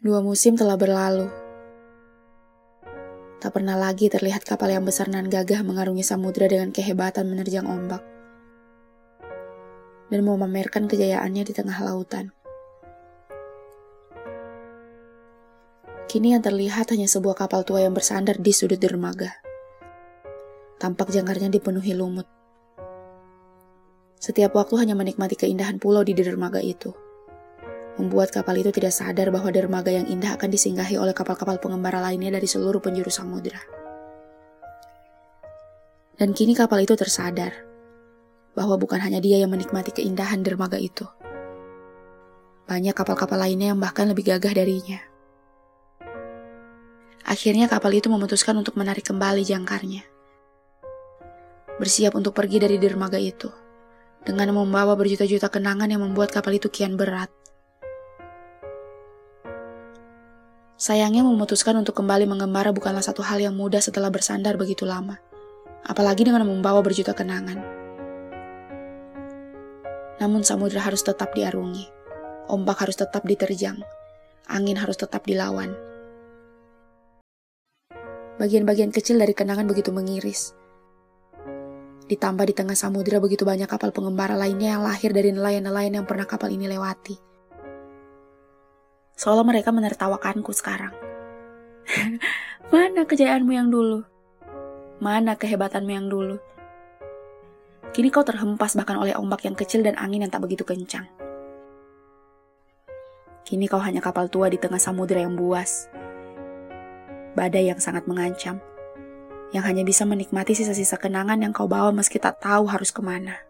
Dua musim telah berlalu. Tak pernah lagi terlihat kapal yang besar nan gagah mengarungi samudera dengan kehebatan menerjang ombak. Dan memamerkan kejayaannya di tengah lautan. Kini yang terlihat hanya sebuah kapal tua yang bersandar di sudut dermaga. Tampak jangkarnya dipenuhi lumut. Setiap waktu hanya menikmati keindahan pulau di dermaga itu membuat kapal itu tidak sadar bahwa dermaga yang indah akan disinggahi oleh kapal-kapal pengembara lainnya dari seluruh penjuru samudera. Dan kini kapal itu tersadar bahwa bukan hanya dia yang menikmati keindahan dermaga itu. Banyak kapal-kapal lainnya yang bahkan lebih gagah darinya. Akhirnya kapal itu memutuskan untuk menarik kembali jangkarnya. Bersiap untuk pergi dari dermaga itu dengan membawa berjuta-juta kenangan yang membuat kapal itu kian berat. Sayangnya memutuskan untuk kembali mengembara bukanlah satu hal yang mudah setelah bersandar begitu lama. Apalagi dengan membawa berjuta kenangan. Namun samudera harus tetap diarungi. Ombak harus tetap diterjang. Angin harus tetap dilawan. Bagian-bagian kecil dari kenangan begitu mengiris. Ditambah di tengah samudera begitu banyak kapal pengembara lainnya yang lahir dari nelayan-nelayan yang pernah kapal ini lewati Seolah mereka menertawakanku sekarang. Mana kejayaanmu yang dulu? Mana kehebatanmu yang dulu? Kini kau terhempas bahkan oleh ombak yang kecil dan angin yang tak begitu kencang. Kini kau hanya kapal tua di tengah samudera yang buas. Badai yang sangat mengancam, yang hanya bisa menikmati sisa-sisa kenangan yang kau bawa meski tak tahu harus ke mana.